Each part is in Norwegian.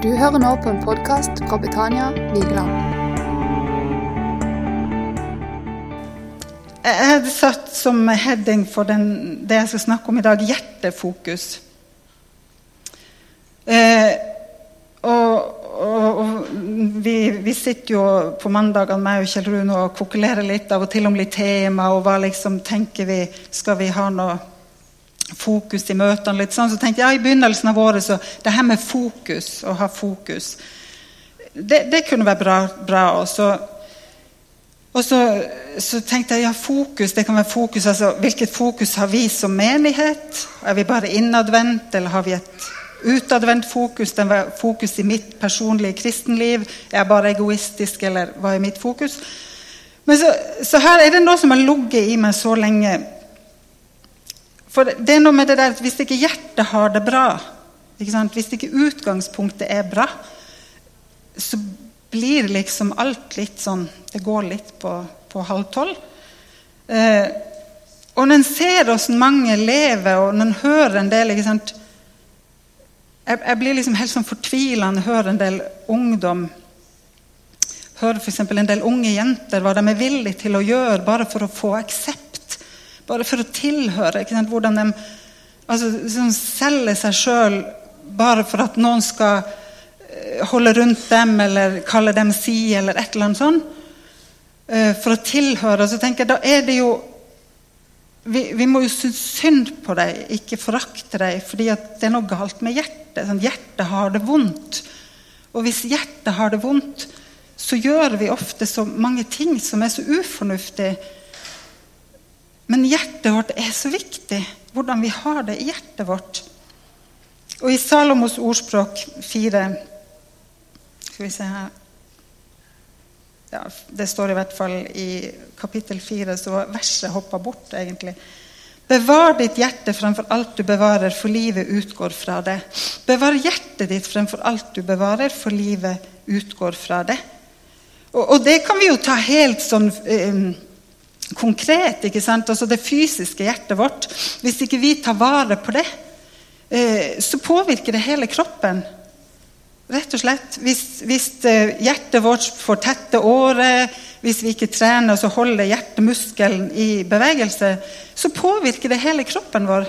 Du hører nå på en podkast fra Betania Vigeland. Jeg hadde satt som heading for den, det jeg skal snakke om i dag, hjertefokus. Eh, og, og, og vi, vi, sitter jo på mandagene meg og Kjell Rune og kokulerer litt av og til om litt tema. og hva liksom tenker vi, Skal vi ha noe fokus i møtene. litt sånn, Så tenkte jeg ja, i begynnelsen av året så det her med fokus, å ha fokus, det, det kunne være bra. bra også. og så, så, tenkte jeg ja, fokus, det kan være fokus, altså Hvilket fokus har vi som menighet? Er vi bare innadvendt, eller har vi et utadvendt fokus? Den var fokus i mitt personlige kristenliv? Er jeg bare egoistisk, eller hva er mitt fokus? Men så, så her er det noe som har ligget i meg så lenge for det er noe med det der at Hvis ikke hjertet har det bra, hvis ikke utgangspunktet er bra, så blir liksom alt litt sånn Det går litt på, på halv tolv. Eh, og når en ser hvordan mange lever, og når en hører en del jeg, jeg blir liksom helt sånn fortvila når jeg hører en del ungdom Hører f.eks. en del unge jenter hva de er villige til å gjøre bare for å få aksept bare for å tilhøre. Hvordan de altså, liksom selger seg sjøl bare for at noen skal eh, holde rundt dem eller kalle dem si, eller et eller annet sånt. Eh, for å tilhøre. Så tenker jeg, da er det jo vi, vi må jo synes synd på deg, ikke forakte deg, fordi det er noe galt med hjertet. Sånn, hjertet har det vondt. Og hvis hjertet har det vondt, så gjør vi ofte så mange ting som er så ufornuftige men hjertet vårt er så viktig, hvordan vi har det i hjertet vårt. Og i Salomos ordspråk 4 Skal vi se her ja, Det står i hvert fall i kapittel 4, så verset hoppa bort, egentlig. Bevar ditt hjerte fremfor alt du bevarer, for livet utgår fra det. Bevar hjertet ditt fremfor alt du bevarer, for livet utgår fra det. Og, og det kan vi jo ta helt sånn eh, konkret. ikke sant? Altså det fysiske hjertet vårt. Hvis ikke vi tar vare på det, eh, så påvirker det hele kroppen. Rett og slett. Hvis, hvis eh, hjertet vårt får tette årer, hvis vi ikke trener og holder hjertemuskelen i bevegelse, så påvirker det hele kroppen vår.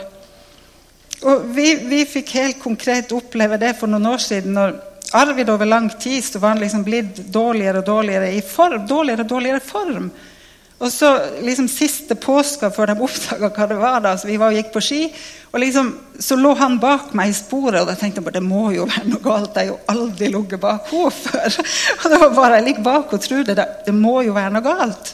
Og vi, vi fikk helt konkret oppleve det for noen år siden. når Arvid over lang tid så var han liksom blitt dårligere og dårligere i form. dårligere og dårligere form. Og så liksom Siste påska før de oppdaga hva det var, da, så vi var og gikk på ski, og liksom, så lå han bak meg i sporet, og da tenkte jeg bare det må jo være noe galt. Jeg har jo aldri ligget bak henne før. Og det var bare jeg ligger bak og tror det, det må jo være noe galt.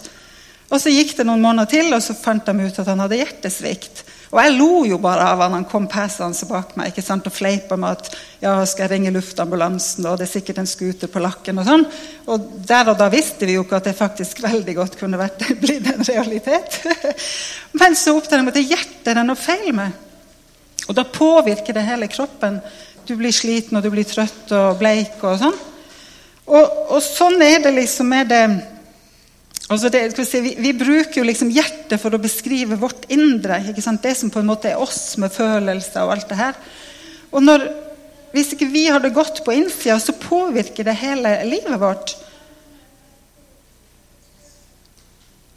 Og så gikk det noen måneder til, og så fant de ut at han hadde hjertesvikt. Og jeg lo jo bare av han han kom passende bak meg ikke sant, og fleipa med at ja, skal jeg ringe luftambulansen, og det er sikkert en scooter på lakken. Og sånn. Og der og da visste vi jo ikke at det faktisk veldig godt kunne vært, blitt en realitet. Men så oppdager jeg at hjertet er noe feil med. Og da påvirker det hele kroppen. Du blir sliten, og du blir trøtt og bleik og sånn. Og, og sånn er det liksom med det Altså det, si, vi, vi, bruker jo liksom hjertet for å beskrive vårt indre. Det som på en måte er oss med følelser og alt det her. Og når, Hvis ikke vi har det godt på innsida, så påvirker det hele livet vårt.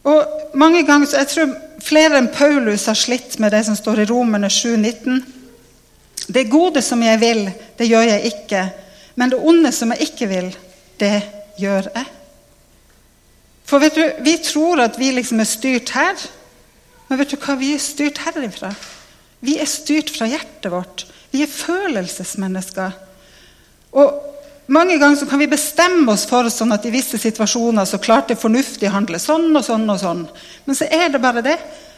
Og mange ganger, så Jeg tror flere enn Paulus har slitt med det som står i Romerne 7,19. Det gode som jeg vil, det gjør jeg ikke. Men det onde som jeg ikke vil, det gjør jeg. For vet du, Vi tror at vi liksom er styrt her, men vet du hva vi er styrt herifra? Vi er styrt fra hjertet vårt. Vi er følelsesmennesker. Og Mange ganger så kan vi bestemme oss for sånn at i visse situasjoner så klart det fornuftig å handle sånn og sånn. og sånn. Men så er det bare det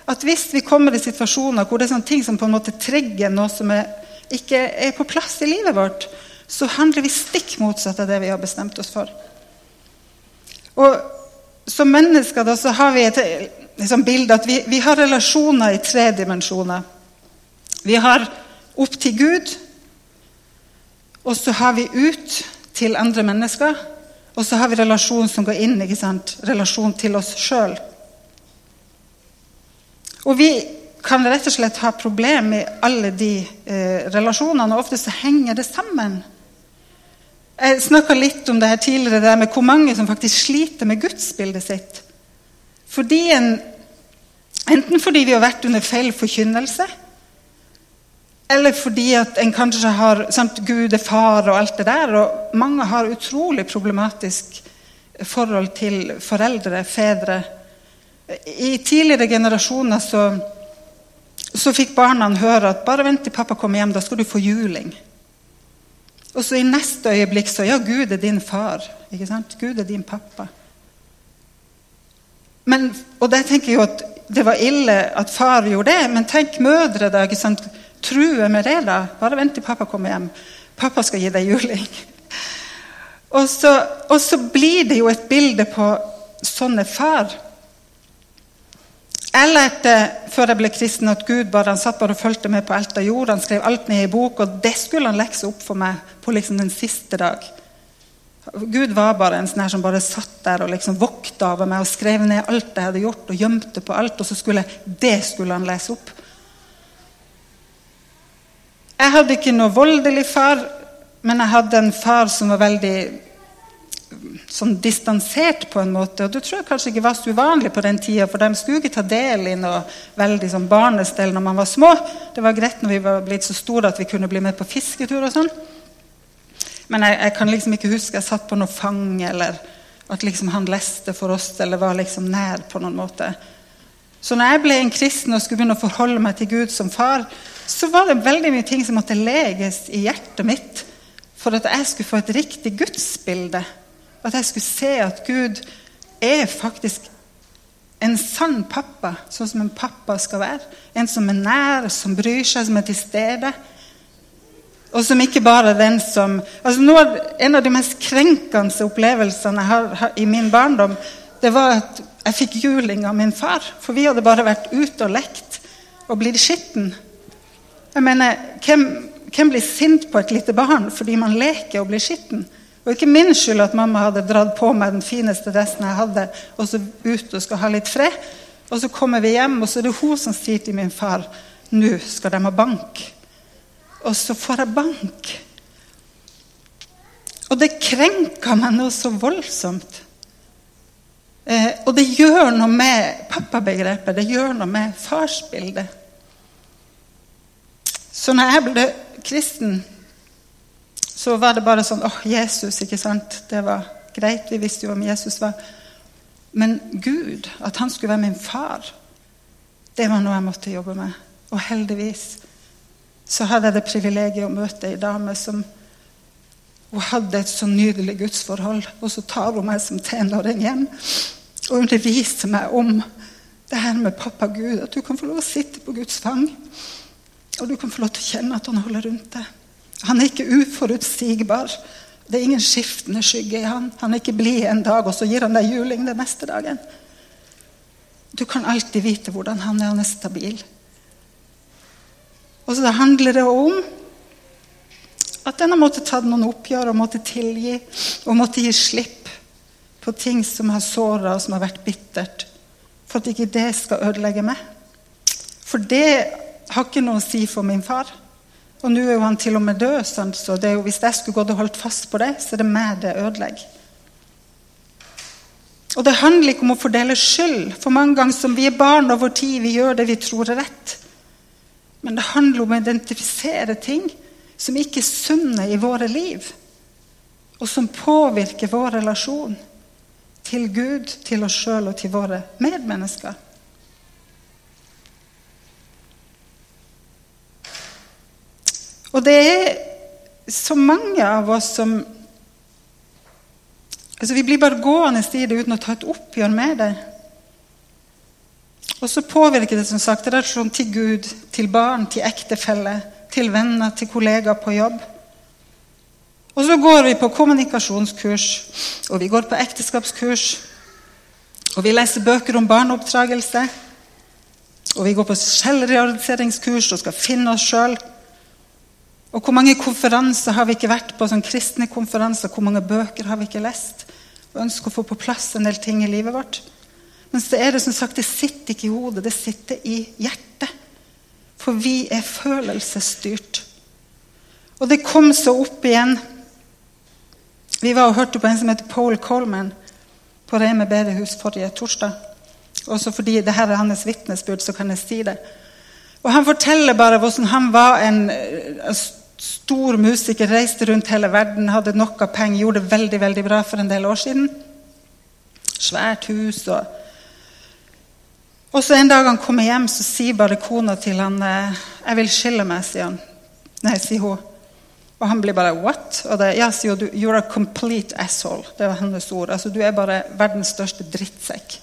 at hvis vi kommer i situasjoner hvor det er sånne ting som på en måte trigger noe som er, ikke er på plass i livet vårt, så handler vi stikk motsatt av det vi har bestemt oss for. Og som mennesker da, så har vi et liksom, bilde at vi, vi, har relasjoner i tre dimensjoner. Vi har opp til Gud, og så har vi ut til andre mennesker. Og så har vi relasjon som går inn, ikke sant? relasjon til oss sjøl. Og vi kan rett og slett ha problemer med alle de eh, relasjonene, og ofte så henger det sammen. Jeg snakka litt om det her tidligere, det med hvor mange som faktisk sliter med gudsbildet sitt. Fordi en, enten fordi vi har vært under feil forkynnelse, eller fordi at en kanskje har sant, Gud er far og alt det der. Og mange har utrolig problematisk forhold til foreldre, fedre. I tidligere generasjoner så, så fikk barna høre at bare vent til pappa kommer hjem, da skal du få juling. Og så i neste øyeblikk så Ja, Gud er din far. ikke sant? Gud er din pappa. Men, og der tenker jeg jo at det var ille at far gjorde det, men tenk mødre, da. ikke sant? True med det, da. Bare vent til pappa kommer hjem. Pappa skal gi deg juling. Og så, og så blir det jo et bilde på sånne far. Jeg lærte før jeg ble kristen, at Gud bare, han satt bare og fulgte med på alt av jord. Han skrev alt ned i bok, og det skulle han lekse opp for meg på liksom den siste dag. Gud var bare en sånn her som bare satt der og liksom vokta over meg og skrev ned alt jeg hadde gjort, og gjemte på alt, og så skulle det skulle han lese opp. Jeg hadde ikke noe voldelig far, men jeg hadde en far som var veldig sånn distansert på en måte. Og det tror kanskje ikke var så uvanlig på den tida, for de skulle ikke ta del i noe veldig sånn barnestell når man var små. Det var greit når vi var blitt så store at vi kunne bli med på fisketur og sånn. Men jeg, jeg, kan liksom ikke huske jeg satt på noe fang, eller at liksom han leste for oss, eller var liksom nær på noen måte. Så når jeg ble en kristen og skulle begynne å forholde meg til Gud som far, så var det veldig mye ting som måtte leges i hjertet mitt for at jeg skulle få et riktig gudsbilde at jeg skulle se at Gud er faktisk en sann pappa, sånn som en pappa skal være. En som er nær, som bryr seg, som er til stede. Og som ikke bare er den som altså noe, En av de mest krenkende opplevelsene jeg har, har i min barndom, det var at jeg fikk juling av min far. For vi hadde bare vært ute og lekt og blitt skitten. Jeg mener, hvem, hvem blir sint på et lite barn fordi man leker og blir skitten? Og ikke min skyld at mamma hadde dratt på meg den fineste dressen jeg hadde, og så ut og skal ha litt fred. Og så kommer vi hjem, og så er det hun som sier til min far nå skal de ha bank. Og så får jeg bank. Og det krenka meg noe så voldsomt. Eh, og det gjør noe med pappabegrepet, det gjør noe med farsbildet. Så når jeg ble kristen så var det bare sånn åh, Jesus, ikke sant? Det var greit. Vi visste jo hvem Jesus var. Men Gud, at han skulle være min far, det var noe jeg måtte jobbe med. Og heldigvis så hadde jeg det privilegiet å møte ei dame som hun hadde et så nydelig gudsforhold. Og så tar hun meg som tenåring hjem og underviser meg om det her med pappa Gud. At du kan få lov å sitte på Guds fang. Og du kan få lov til å kjenne at han holder rundt deg. Han er ikke uforutsigbar. Det er ingen skiftende skygge i han. Han er ikke blid en dag, og så gir han deg juling den neste dagen. Du kan alltid vite hvordan han er. Han er stabil. Og så handler det om at en har måttet ta noen oppgjør og måtte tilgi og måtte gi slipp på ting som har såra og som har vært bittert, for at ikke det skal ødelegge meg. For det har ikke noe å si for min far. Og nå er jo han til og med død, så det er jo, hvis jeg skulle gått og holdt fast på det, så er det meg det ødelegger. Og det handler ikke om å fordele skyld, for mange ganger som vi er barn over tid, vi gjør det vi tror er rett. Men det handler om å identifisere ting som ikke er sunne i våre liv, og som påvirker vår relasjon til Gud, til oss sjøl og til våre medmennesker. Og det er så mange av oss som altså Vi blir bare gående i det uten å ta et oppgjør med det. Og så påvirker det som sagt relasjonen til Gud, til barn, til ektefelle, til venner, til kollegaer på jobb. Og så går vi på kommunikasjonskurs, og vi går på ekteskapskurs. Og vi leser bøker om barneoppdragelse. Og vi går på selvrealiseringskurs og skal finne oss sjøl. Og hvor mange konferanser har vi ikke vært på, sånn kristne konferanser? Hvor mange bøker har vi ikke lest? Og ønsker å få på plass en del ting i livet vårt. Men så er det som sagt, det sitter ikke i hodet, det sitter i hjertet. For vi er følelsesstyrt. Og det kom så opp igjen Vi var og hørte på en som heter Paul Coleman på Reme bedehus forrige torsdag. Også fordi det her er hans vitnesbyrd, så kan jeg si det. Og Han forteller bare hvordan han var en, en stor musiker, reiste rundt hele verden, hadde nok av penger, gjorde det veldig veldig bra for en del år siden. Svært hus og Og så En dag han kommer hjem, så sier bare kona til han 'Jeg vil skille meg', sier han. Nei, sier hun. Og han blir bare 'what?' Og det, ja, sier hun, 'You're a complete asshole'. Det var hennes ord. Altså, Du er bare verdens største drittsekk.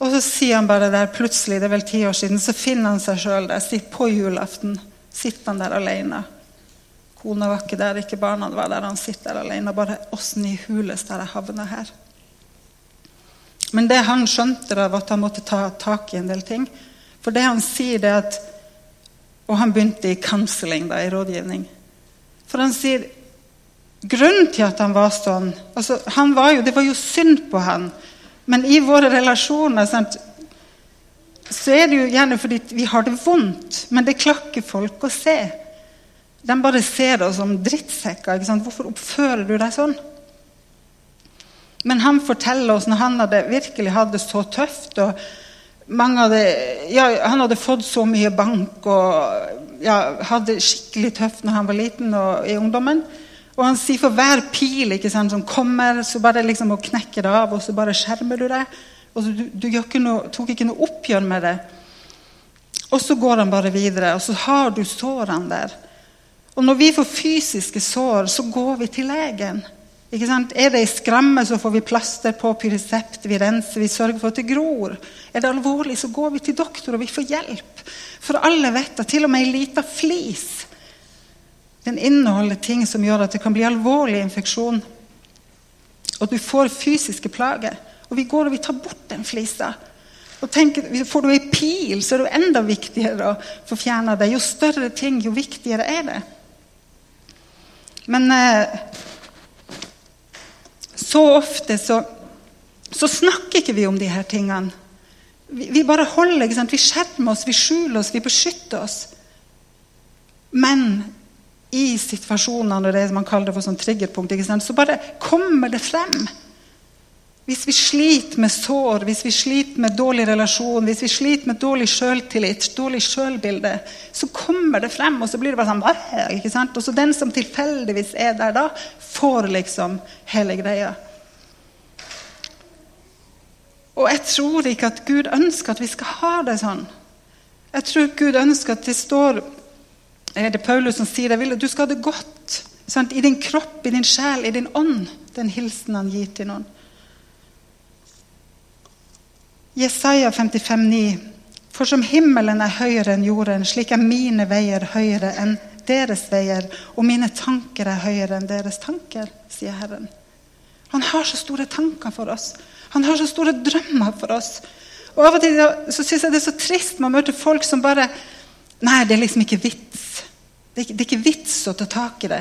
Og så sier han bare der plutselig, det er vel ti år siden, så finner han seg sjøl der. Sitter på julaften. Sitter han der alene. Kona var ikke der, ikke barna var der. Han sitter der alene. Bare åssen i huleste har jeg havna her? Men det han skjønte, da, var at han måtte ta tak i en del ting. For det han sier, det er at Og han begynte i counseling, da, i rådgivning. For han sier grunnen til at han var sånn altså, han var jo, Det var jo synd på han. Men i våre relasjoner sant, så er det jo gjerne fordi vi har det vondt. Men det klakker folk å se. De bare ser oss som drittsekker. Hvorfor oppfører du deg sånn? Men han forteller oss når han hadde virkelig hatt det så tøft og hadde, ja, Han hadde fått så mye bank og ja, hadde skikkelig tøft når han var liten og i ungdommen. Og han sier for hver pil sant, som kommer, så bare liksom å knekke det av, og så bare skjermer du deg. Og du, du ikke noe, tok ikke noe oppgjør med det. Og så går han bare videre, og så har du sårene der. Og når vi får fysiske sår, så går vi til legen. Er det ei skramme, så får vi plaster på pyresept, vi renser, vi sørger for at det gror. Er det alvorlig, så går vi til doktor, og vi får hjelp. For alle vet at til og med ei lita flis den inneholder ting som gjør at det kan bli alvorlig infeksjon. Og du får fysiske plager. Og vi går og vi tar bort den flisa. Og tenker, Får du ei pil, så er det jo enda viktigere å få fjerna det. Jo større ting, jo viktigere er det. Men eh, så ofte så, så, snakker ikke vi om de her tingene. Vi, vi bare holder, ikke sant? vi skjermer oss, vi skjuler oss, vi beskytter oss. Men i situasjoner når det man kaller det for sånn triggerpunkt, så bare kommer det frem. Hvis vi sliter med sår, hvis vi sliter med dårlig relasjon, hvis vi sliter med dårlig selvtillit, dårlig selvbilde, så kommer det frem, og så blir det bare sånn ikke sant? Og så den som tilfeldigvis er der da, får liksom hele greia. Og jeg tror ikke at Gud ønsker at vi skal ha det sånn. Jeg tror Gud ønsker at det står er det Paulus som sier det, du skal ha det godt sant? i din kropp, i din sjel, i din ånd. Den hilsen han gir til noen. Jesaja 55, 55,9. For som himmelen er høyere enn jorden, slik er mine veier høyere enn deres veier, og mine tanker er høyere enn deres tanker, sier Herren. Han har så store tanker for oss. Han har så store drømmer for oss. Og Av og til så syns jeg det er så trist man møter folk som bare Nei, det er liksom ikke vits. Det er ikke, det er ikke vits å ta tak i det.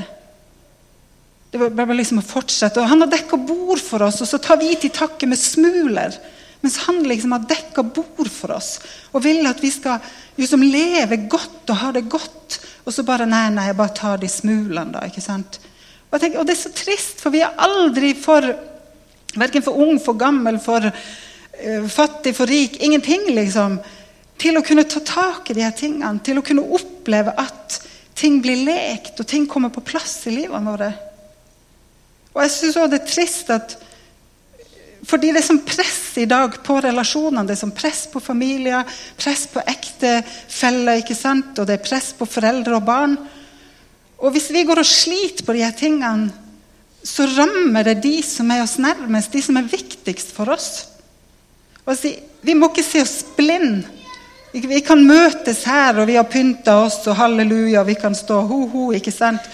Det er bare liksom å fortsette. Og Han har dekka bord for oss, og så tar vi til takke med smuler. Mens han liksom har dekka bord for oss og vil at vi skal liksom leve godt og ha det godt. Og så bare Nei, nei, jeg bare tar de smulene, da. ikke sant? Og, tenker, og det er så trist, for vi er aldri for Verken for ung, for gammel, for uh, fattig, for rik. Ingenting, liksom. Til å kunne ta tak i de her tingene. Til å kunne oppleve at ting blir lekt, og ting kommer på plass i livet vårt. Og jeg synes også det er trist at fordi det er sånn press i dag på relasjonene. Det er sånn press på familier, press på ektefeller, ikke sant? og det er press på foreldre og barn. Og hvis vi går og sliter på de her tingene, så rammer det de som er oss nærmest, de som er viktigst for oss. Si, vi må ikke se oss blind. Vi kan møtes her, og vi har pynta oss, og halleluja, vi kan stå ho-ho, ikke sant?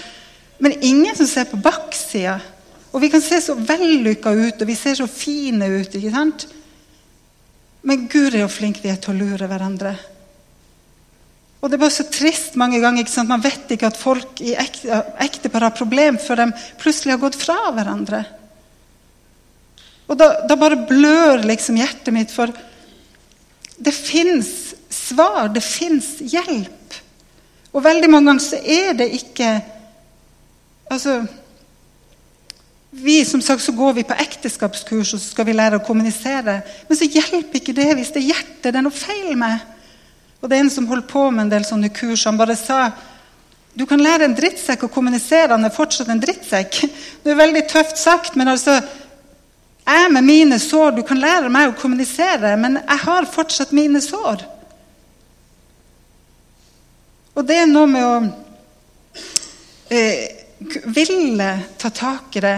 Men ingen som ser på baksida. Og vi kan se så vellykka ut, og vi ser så fine ut. ikke sant? Men Gud er jo flink vi er til å lure hverandre. Og Det er bare så trist mange ganger. ikke sant? Man vet ikke at folk i ekte, ektepar har problem før de plutselig har gått fra hverandre. Og da, da bare blør liksom hjertet mitt, for det fins svar, det fins hjelp. Og veldig mange ganger så er det ikke Altså Vi som sagt, så går vi på ekteskapskurs og så skal vi lære å kommunisere. Men så hjelper ikke det hvis det er hjertet det er noe feil med. Og det er en som holdt på med en del sånne kurs, han bare sa du kan lære en drittsekk å kommunisere, han er fortsatt en drittsekk. Det er veldig tøft sagt, men altså Jeg med mine sår, du kan lære meg å kommunisere, men jeg har fortsatt mine sår. Og det er noe med å eh, ville ta tak i det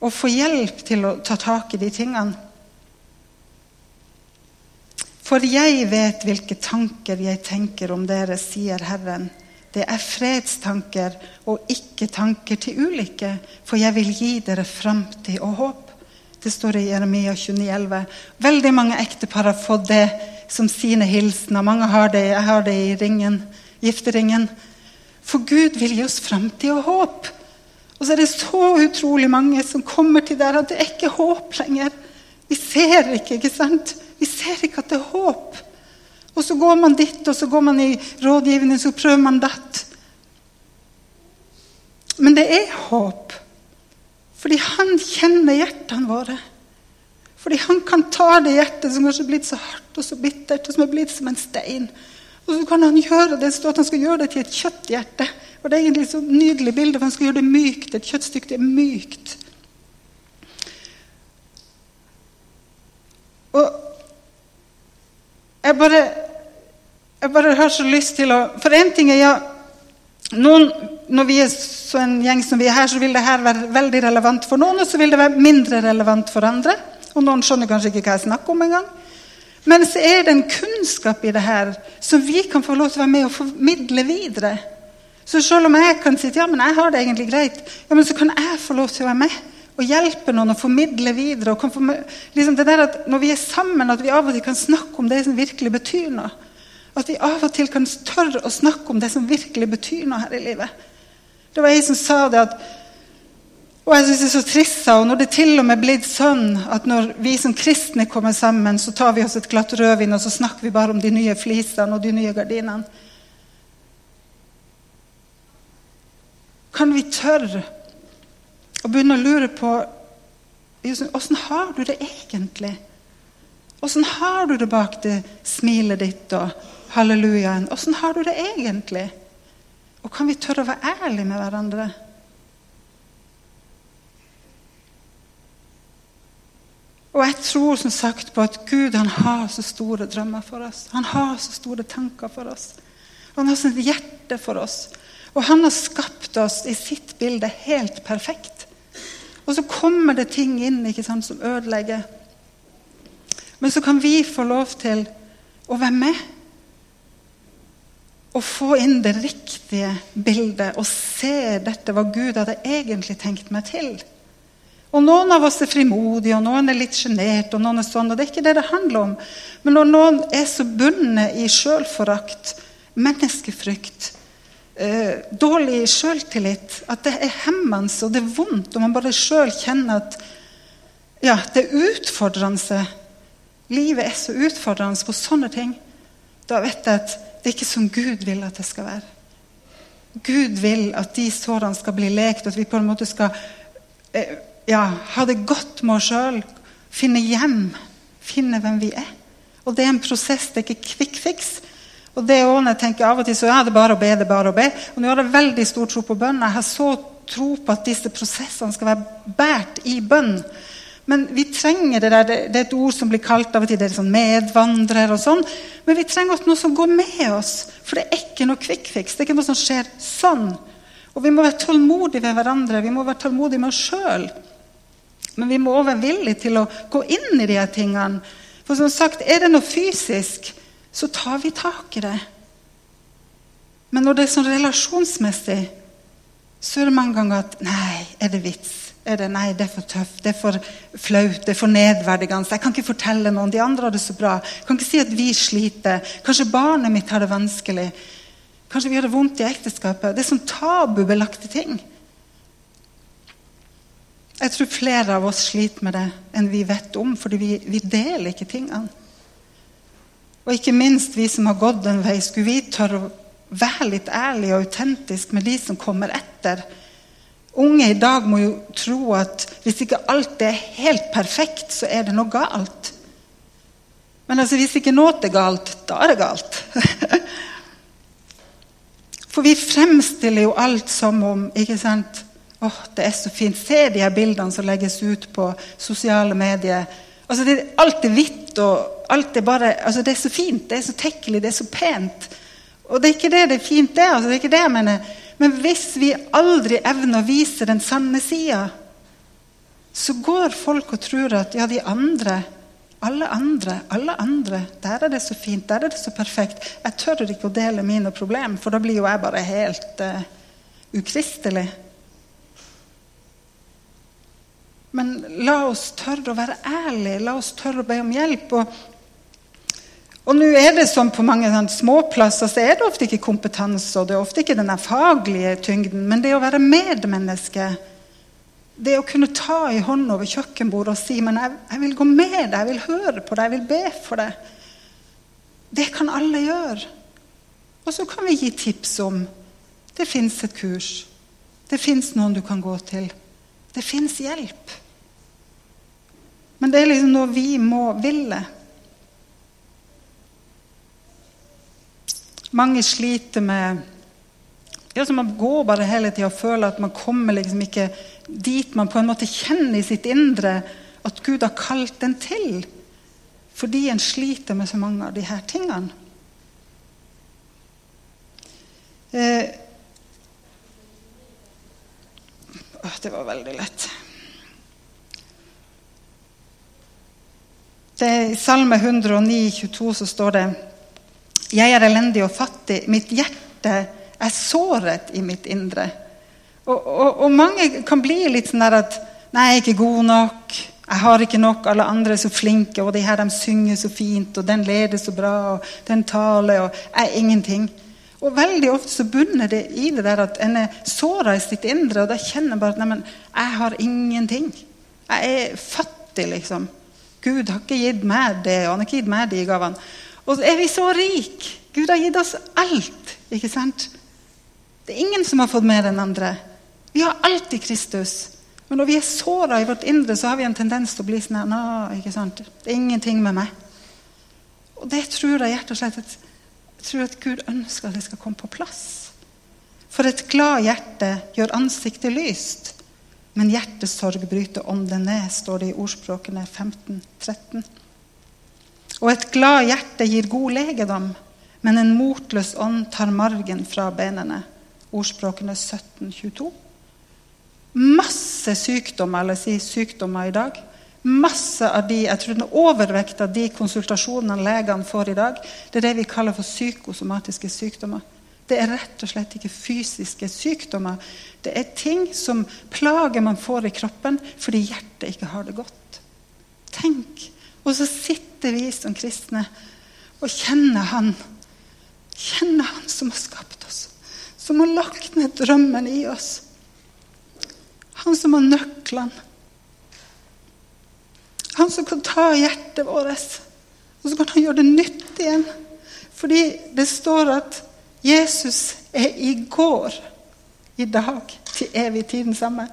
og få hjelp til å ta tak i de tingene. For jeg vet hvilke tanker jeg tenker om dere, sier Herren. Det er fredstanker og ikke tanker til ulykke, for jeg vil gi dere framtid og håp. Det står i Jeremia 29,11. Veldig mange ektepar har fått det som sine hilsener. Mange har det. Jeg har det i ringen, gifteringen. For Gud vil gi oss framtid og håp. Og så er det så utrolig mange som kommer til der at det er ikke håp lenger. Vi ser ikke, ikke sant? Vi ser ikke at det er håp. Og så går man dit, og så går man i rådgivende, så prøver man det. Men det er håp. Fordi han kjenner hjertene våre. Fordi han kan ta det hjertet som kanskje er blitt så hardt og så bittert, og som er blitt som en stein. Og så kan han gjøre det, stå at han skal gjøre det til et kjøtthjerte. Og Det er egentlig et så nydelig bilde, for han skal gjøre det mykt. Et kjøttstykke er mykt. Og jeg bare, jeg bare har så lyst til å For én ting er ja, noen, Når vi er så en gjeng som vi er her, så vil det her være veldig relevant for noen, og så vil det være mindre relevant for andre. Og noen skjønner kanskje ikke hva jeg snakker om engang. Men så er det en kunnskap i det her som vi kan få lov til å være med og formidle videre. Så selv om jeg kan si ja, men jeg har det egentlig greit, ja, men så kan jeg få lov til å være med og hjelpe noen å formidle videre. og få, liksom det der at Når vi er sammen, at vi av og til kan snakke om det som virkelig betyr noe. At vi av og til kan tørre å snakke om det som virkelig betyr noe her i livet. Det var ei som sa det at og jeg synes det er så trist, og Når det til og med er blitt sånn at når vi som kristne kommer sammen, så tar vi oss et glatt rødvin og så snakker vi bare om de nye flisene og de nye gardinene. Kan vi tørre å begynne å lure på åssen har du det egentlig? Åssen har du det bak det smilet ditt og hallelujaen? Åssen har du det egentlig? Og kan vi tørre å være ærlige med hverandre? Og jeg tror som sagt på at Gud han har så store drømmer for oss. Han har så store tanker for oss. Han har sitt hjerte for oss. Og han har skapt oss i sitt bilde helt perfekt. Og så kommer det ting inn ikke sant, som ødelegger. Men så kan vi få lov til å være med og få inn det riktige bildet og se dette hva Gud hadde egentlig tenkt meg til. Og Noen av oss er frimodige, og noen er litt sjenerte. og noen er sånn, og Det er ikke det det handler om. Men når noen er så bundet i sjølforakt, menneskefrykt, eh, dårlig sjøltillit, at det er hemmende og det er vondt, og man bare sjøl kjenner at ja, det er utfordrende Livet er så utfordrende på sånne ting. Da vet jeg at det er ikke som Gud vil at det skal være. Gud vil at de sårene skal bli lekt, at vi på en måte skal eh, ja, ha det godt med oss sjøl. Finne hjem. Finne hvem vi er. Og det er en prosess, det er ikke fix. Og det også, jeg tenker Av og til så er det bare å be, det er bare å be. Og nå har jeg veldig stor tro på bønn. Jeg har så tro på at disse prosessene skal være båret i bønn. Men vi trenger det der, det er et ord som blir kalt av og til det er sånn medvandrer. og sånn, Men vi trenger også noe som går med oss. For det er ikke noe quick fix. Det er ikke noe som skjer sånn. Og vi må være tålmodige ved hverandre. Vi må være tålmodige med oss sjøl. Men vi må også være villige til å gå inn i de her tingene. For som sagt, er det noe fysisk, så tar vi tak i det. Men når det er sånn relasjonsmessig, så er det mange ganger at Nei, er det vits? Er det, nei, det er for tøft, det er for flaut, det er for nedverdigende. Jeg kan ikke fortelle noen. De andre har det så bra. Jeg kan ikke si at vi sliter. Kanskje barnet mitt har det vanskelig. Kanskje vi har det vondt i ekteskapet. Det er sånn tabubelagte ting. Jeg tror flere av oss sliter med det enn vi vet om, fordi vi, vi deler ikke tingene. Og ikke minst vi som har gått en vei, skulle vi tørre å være litt ærlige og autentiske med de som kommer etter. Unge i dag må jo tro at hvis ikke alt er helt perfekt, så er det noe galt. Men altså, hvis ikke noe er galt, da er det galt. For vi fremstiller jo alt som om ikke sant? Åh, det er så fint. Se de her bildene som legges ut på sosiale medier. Altså, det, alt er hvitt, og alt er bare altså, Det er så fint, det er så tekkelig, det er så pent. Og det er ikke det det er fint, det. Altså, det er ikke det jeg mener. Men hvis vi aldri evner å vise den sanne sida, så går folk og tror at ja, de andre alle andre, alle andre, der er det så fint, der er det så perfekt. Jeg tør ikke å dele mine problemer, for da blir jo jeg bare helt uh, ukristelig. Men la oss tørre å være ærlige, la oss tørre å be om hjelp. Og, og nå er det som på mange småplasser så er det ofte ikke kompetanse, og det er ofte ikke den faglige tyngden, men det å være medmenneske det å kunne ta i hånda over kjøkkenbordet og si men jeg, jeg, vil gå med deg, jeg vil høre på deg, jeg vil be for deg, det kan alle gjøre. Og så kan vi gi tips om det fins et kurs, det fins noen du kan gå til. Det fins hjelp. Men det er liksom noe vi må ville. Mange sliter med ja, så Man går bare hele tida og føler at man kommer liksom ikke dit man på en måte kjenner i sitt indre at Gud har kalt den til. Fordi en sliter med så mange av her tingene. Eh, å, det var veldig lett. Det I Salme 109, 22 så står det Jeg er elendig og fattig. Mitt hjerte er såret i mitt indre. Og, og, og mange kan bli litt sånn der at Nei, jeg er ikke god nok. Jeg har ikke nok. Alle andre er så flinke, og de her de synger så fint, og den leder så bra, og den taler, og jeg er ingenting. Og veldig ofte så bunner det i det der at en er såra i sitt indre, og da kjenner en bare at neimen, jeg har ingenting. Jeg er fattig, liksom. Gud har ikke gitt meg det, og han har ikke gitt meg de gavene. Og så er vi så rike. Gud har gitt oss alt. ikke sant? Det er ingen som har fått mer enn andre. Vi har alt i Kristus. Men når vi er såra i vårt indre, så har vi en tendens til å bli sånn ikke sant? Det er ingenting med meg. Og det tror jeg hjertet og slett at, jeg tror at Gud ønsker at det skal komme på plass. For et glad hjerte gjør ansiktet lyst, men hjertesorg bryter ånden ned, står det i ordspråkene 15, 13. Og et glad hjerte gir god legedom, men en motløs ånd tar margen fra benene ordspråkene 1722. Masse sykdommer eller si sykdommer i dag. Masse av de, jeg tror den Overvekt av de konsultasjonene legene får i dag, det er det vi kaller for psykosomatiske sykdommer. Det er rett og slett ikke fysiske sykdommer. Det er ting som plager man får i kroppen fordi hjertet ikke har det godt. Tenk! Og så sitter vi som kristne og kjenner Han. Kjenner Han som har skapt oss som har lagt ned drømmen i oss. Han som har nøklene. Han som kan ta hjertet vårt, og så kan han gjøre det nytt igjen. Fordi det står at Jesus er i går, i dag, til evig tid den samme.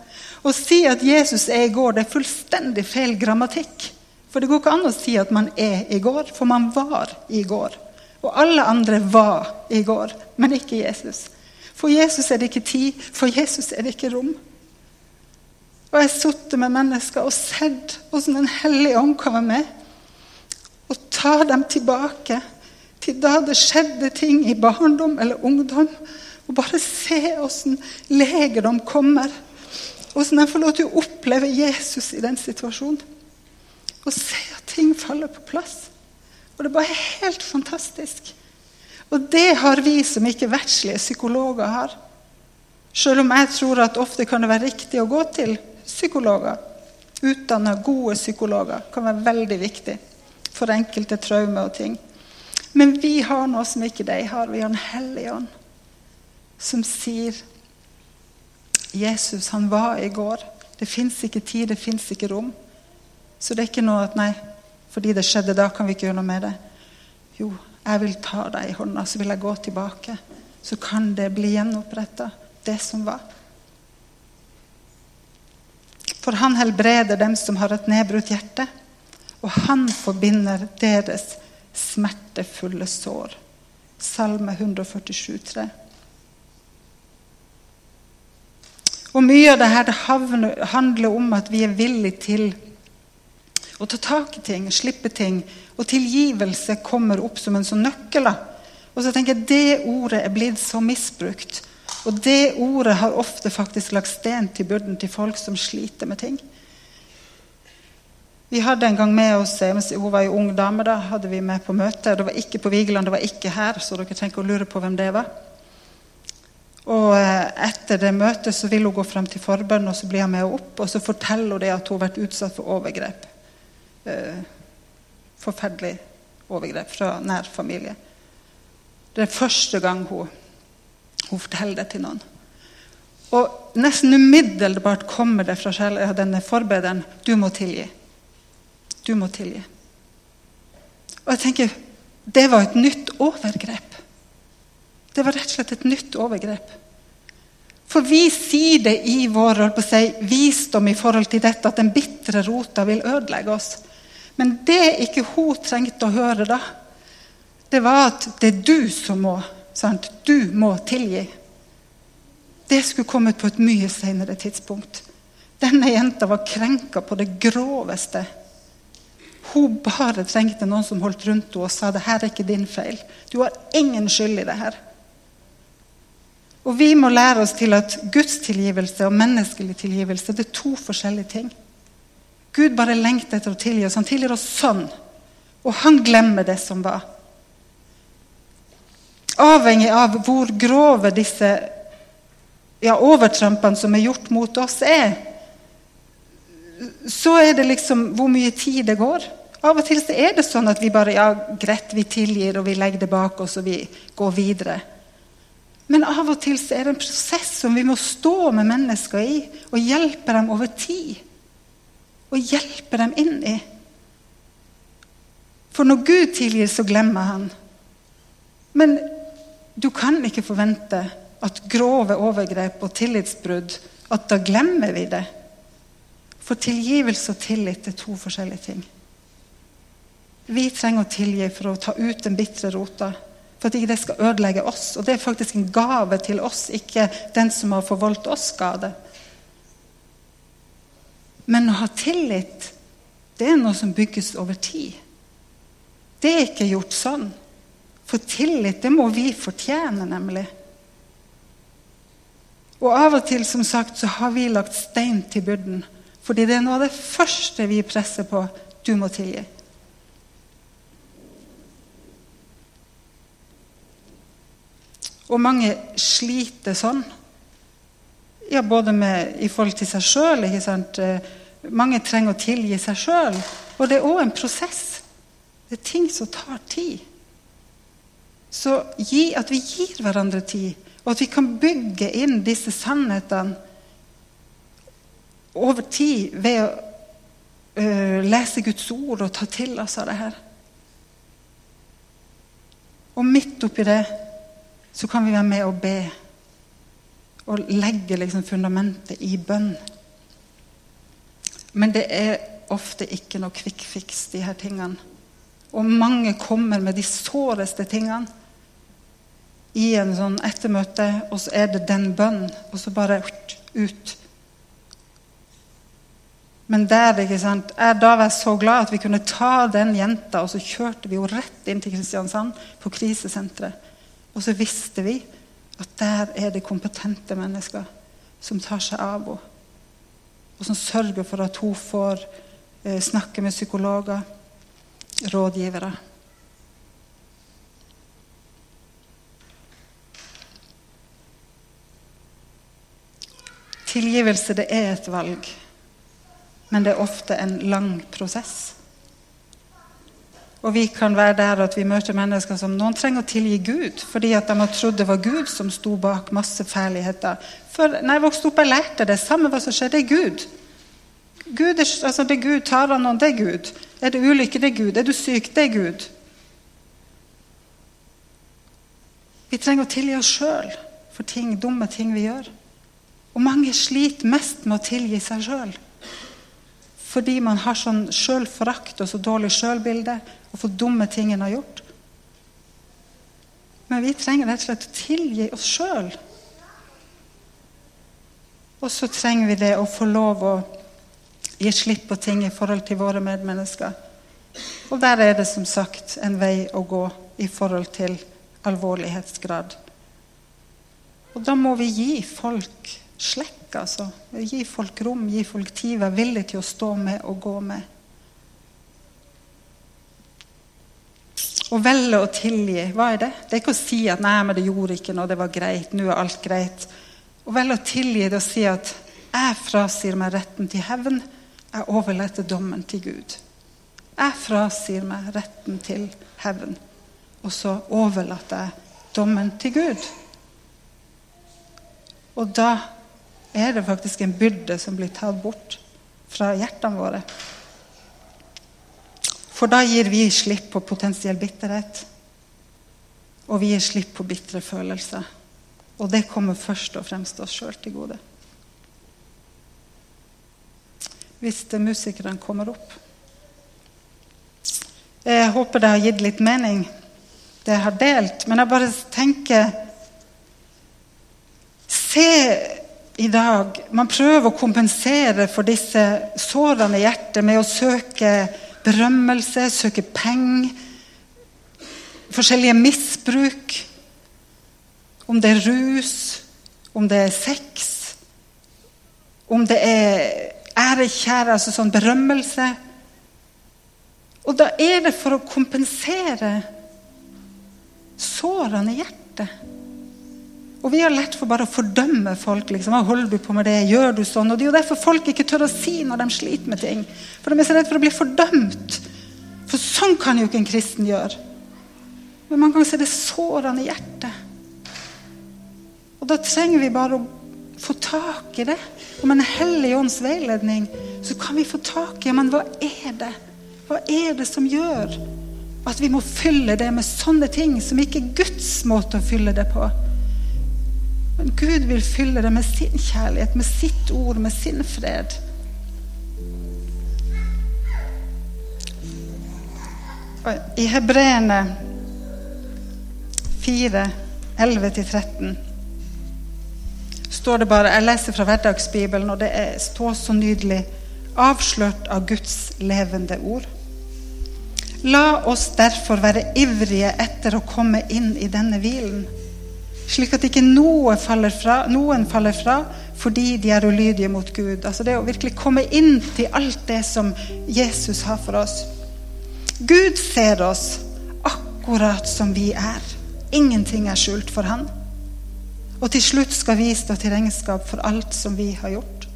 Å si at Jesus er i går, det er fullstendig feil grammatikk. For det går ikke an å si at man er i går, for man var i går. Og alle andre var i går, men ikke Jesus. For Jesus er det ikke tid, for Jesus er det ikke rom. Og jeg har sittet med mennesker og sett hvordan Den hellige ånd kommer med og tar dem tilbake til da det skjedde ting i barndom eller ungdom. Og bare se hvordan legedom kommer. Hvordan jeg får lov til å oppleve Jesus i den situasjonen. Og se at ting faller på plass. Og det er bare helt fantastisk. Og det har vi som ikke verdslige psykologer har. Selv om jeg tror at ofte kan det være riktig å gå til psykologer. Utdanna, gode psykologer kan være veldig viktig for enkelte traumer og ting. Men vi har noe som ikke de har. Vi har en hellig ånd som sier Jesus, han var i går. Det fins ikke tid, det fins ikke rom. Så det er ikke noe at nei, fordi det skjedde da, kan vi ikke gjøre noe med det. Jo, jeg vil ta deg i hånda, så vil jeg gå tilbake. Så kan det bli gjenoppretta, det som var. For han helbreder dem som har et nedbrutt hjerte, og han forbinder deres smertefulle sår. Salme 147, 147,3. Og Mye av dette det handler om at vi er villige til å ta tak i ting, slippe ting. Og tilgivelse kommer opp som en sånn nøkkel. Og så tenker jeg Det ordet er blitt så misbrukt. Og det ordet har ofte faktisk lagt sten til byrden til folk som sliter med ting. Vi hadde en gang med oss, Hun var en ung dame. da, hadde vi med på møte. Det var ikke på Vigeland, det var ikke her, så dere trenger ikke å lure på hvem det var. Og eh, Etter det møtet så vil hun gå frem til forbønn og så blir hun med opp. Og så forteller hun det at hun har vært utsatt for overgrep. Eh, forferdelig overgrep fra nær familie. Det er første gang hun hun forteller det til noen. Og nesten umiddelbart kommer det fra denne forbederen du må tilgi. Du må tilgi. Og jeg tenker det var et nytt overgrep. Det var rett og slett et nytt overgrep. For vi sier det i vår si, visdom i forhold til dette at den bitre rota vil ødelegge oss. Men det ikke hun trengte å høre da, det var at det er du som må. Sant? Du må tilgi. Det skulle kommet på et mye senere tidspunkt. Denne jenta var krenka på det groveste. Hun bare trengte noen som holdt rundt henne og sa det her er ikke din feil. Du har ingen skyld i det her. Og Vi må lære oss til at Guds tilgivelse og menneskelig tilgivelse det er to forskjellige ting. Gud bare lengter etter å tilgi oss. Han tilgir oss sånn. Og han glemmer det som var. Avhengig av hvor grove disse ja, overtrampene som er gjort mot oss, er, så er det liksom hvor mye tid det går. Av og til så er det sånn at vi bare ja, greit, vi tilgir og vi legger det bak oss og vi går videre. Men av og til så er det en prosess som vi må stå med mennesker i og hjelpe dem over tid. Og hjelpe dem inn i. For når Gud tilgir, så glemmer han. Men du kan ikke forvente at grove overgrep og tillitsbrudd at da glemmer vi det. For tilgivelse og tillit er to forskjellige ting. Vi trenger å tilgi for å ta ut den bitre rota. For at ikke det skal ødelegge oss. Og det er faktisk en gave til oss, ikke den som har forvoldt oss skade. Men å ha tillit, det er noe som bygges over tid. Det er ikke gjort sånn. For tillit, det må vi fortjene, nemlig. Og av og til som sagt, så har vi lagt stein til byrden. Fordi det er noe av det første vi presser på. Du må tilgi. Og mange sliter sånn. Ja, både med, i forhold til seg sjøl. mange trenger å tilgi seg sjøl. Og det er òg en prosess. Det er ting som tar tid. Så gi, at vi gir hverandre tid, og at vi kan bygge inn disse sannhetene over tid ved å uh, lese Guds ord og ta til oss av det her. Og midt oppi det så kan vi være med og be. Og legge liksom fundamentet i bønn. Men det er ofte ikke noe kvikkfiks, de her tingene. Og mange kommer med de såreste tingene i en sånn ettermøte, og så er det den bønn, og så bare ut. Men der, ikke sant, jeg da var jeg så glad at vi kunne ta den jenta, og så kjørte vi henne rett inn til Kristiansand, på krisesenteret. Og så visste vi at der er det kompetente mennesker som tar seg av henne. Og som sørger for at hun får eh, snakke med psykologer, rådgivere. Tilgivelse det er et valg, men det er ofte en lang prosess. Og vi kan være der at vi møter mennesker som noen trenger å tilgi Gud fordi at de har trodd det var Gud som sto bak masse fæligheter. For når jeg vokste opp, jeg lærte det. Samme hva som skjedde, er Gud. Gud er, altså det er Gud. Tar han noen, det er Gud. Er det ulykke, det er Gud. Er du syk, det er Gud. Vi trenger å tilgi oss sjøl for ting, dumme ting vi gjør. Og mange sliter mest med å tilgi seg sjøl. fordi man har sånn sjølforakt og så dårlig sjølbilde og for dumme ting en har gjort. Men vi trenger rett og slett å tilgi oss sjøl. Og så trenger vi det å få lov å gi slipp på ting i forhold til våre medmennesker. Og der er det som sagt en vei å gå i forhold til alvorlighetsgrad. Og da må vi gi folk slekk, altså. Gi folk rom, gi folk tid, være villig til å stå med og gå med. Å velge å tilgi, hva er det? Det er ikke å si at 'nei, men det gjorde ikke noe, det var greit', nå er alt greit. Å velge å tilgi det å si at 'jeg frasier meg retten til hevn', jeg overlater dommen til Gud. Jeg frasier meg retten til hevn, og så overlater jeg dommen til Gud. Og da er det faktisk en byrde som blir tatt bort fra hjertene våre. For da gir vi slipp på potensiell bitterhet. Og vi gir slipp på bitre følelser. Og det kommer først og fremst oss sjøl til gode. Hvis musikerne kommer opp. Jeg håper det har gitt litt mening, det jeg har delt. Men jeg bare tenker Se i dag Man prøver å kompensere for disse sårene i hjertet med å søke berømmelse, søke penger, forskjellige misbruk. Om det er rus, om det er sex, om det er ærekjære, altså sånn berømmelse. Og da er det for å kompensere sårene i hjertet. Og vi har lett for bare å fordømme folk. liksom, hva holder du på med det, gjør du sånn? Og Det er jo derfor folk ikke tør å si når de sliter med ting. For de er så redd for å bli fordømt. For sånn kan jo ikke en kristen gjøre. Men mange ganger er det sårene i hjertet. Og da trenger vi bare å få tak i det. Og med Den hellige ånds veiledning så kan vi få tak i men hva er det Hva er det som gjør at vi må fylle det med sånne ting som ikke er Guds måte å fylle det på? Men Gud vil fylle det med sin kjærlighet, med sitt ord, med sin fred. I Hebreerne 4, 11-13 står det bare Jeg leser fra Hverdagsbibelen, og det står så nydelig avslørt av Guds levende ord. La oss derfor være ivrige etter å komme inn i denne hvilen slik at ikke noe faller fra, noen faller fra fordi de er ulydige mot Gud. Altså Det å virkelig komme inn til alt det som Jesus har for oss. Gud ser oss akkurat som vi er. Ingenting er skjult for Han. Og til slutt skal vi stå til regnskap for alt som vi har gjort.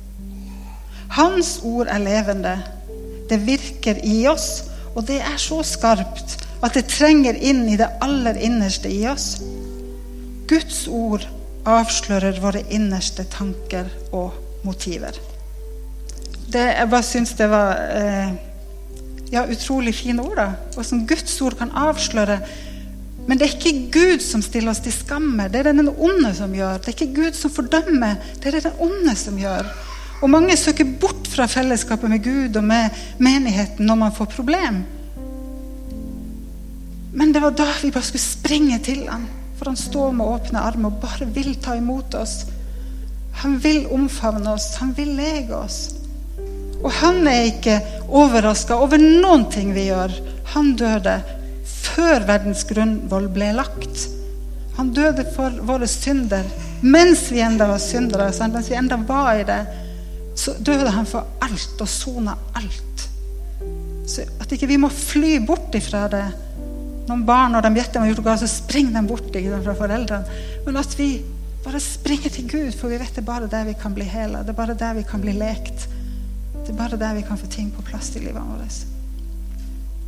Hans ord er levende. Det virker i oss, og det er så skarpt at det trenger inn i det aller innerste i oss. Guds ord avslører våre innerste tanker og motiver. Det, jeg bare syns det var eh, ja, utrolig fine ord. da, Hvordan Guds ord kan avsløre. Men det er ikke Gud som stiller oss til skamme. Det er det den onde som gjør. Det er ikke Gud som fordømmer. Det er det den onde som gjør. Og mange søker bort fra fellesskapet med Gud og med menigheten når man får problem. Men det var da vi bare skulle springe til ham. For han står med åpne armer og bare vil ta imot oss. Han vil omfavne oss, han vil lege oss. Og han er ikke overraska over noen ting vi gjør. Han døde før verdens grunnvoll ble lagt. Han døde for våre synder mens vi enda var syndere. Mens vi enda var i det, så døde han for alt og sona alt. Så at ikke vi må fly bort ifra det noen barn når de gjetter har gjort galt, så springer de bort fra foreldrene. Men at vi bare springer til Gud, for vi vet det er bare der vi kan bli hele. Det er bare der vi kan bli lekt. Det er bare der vi kan få ting på plass i livet vårt.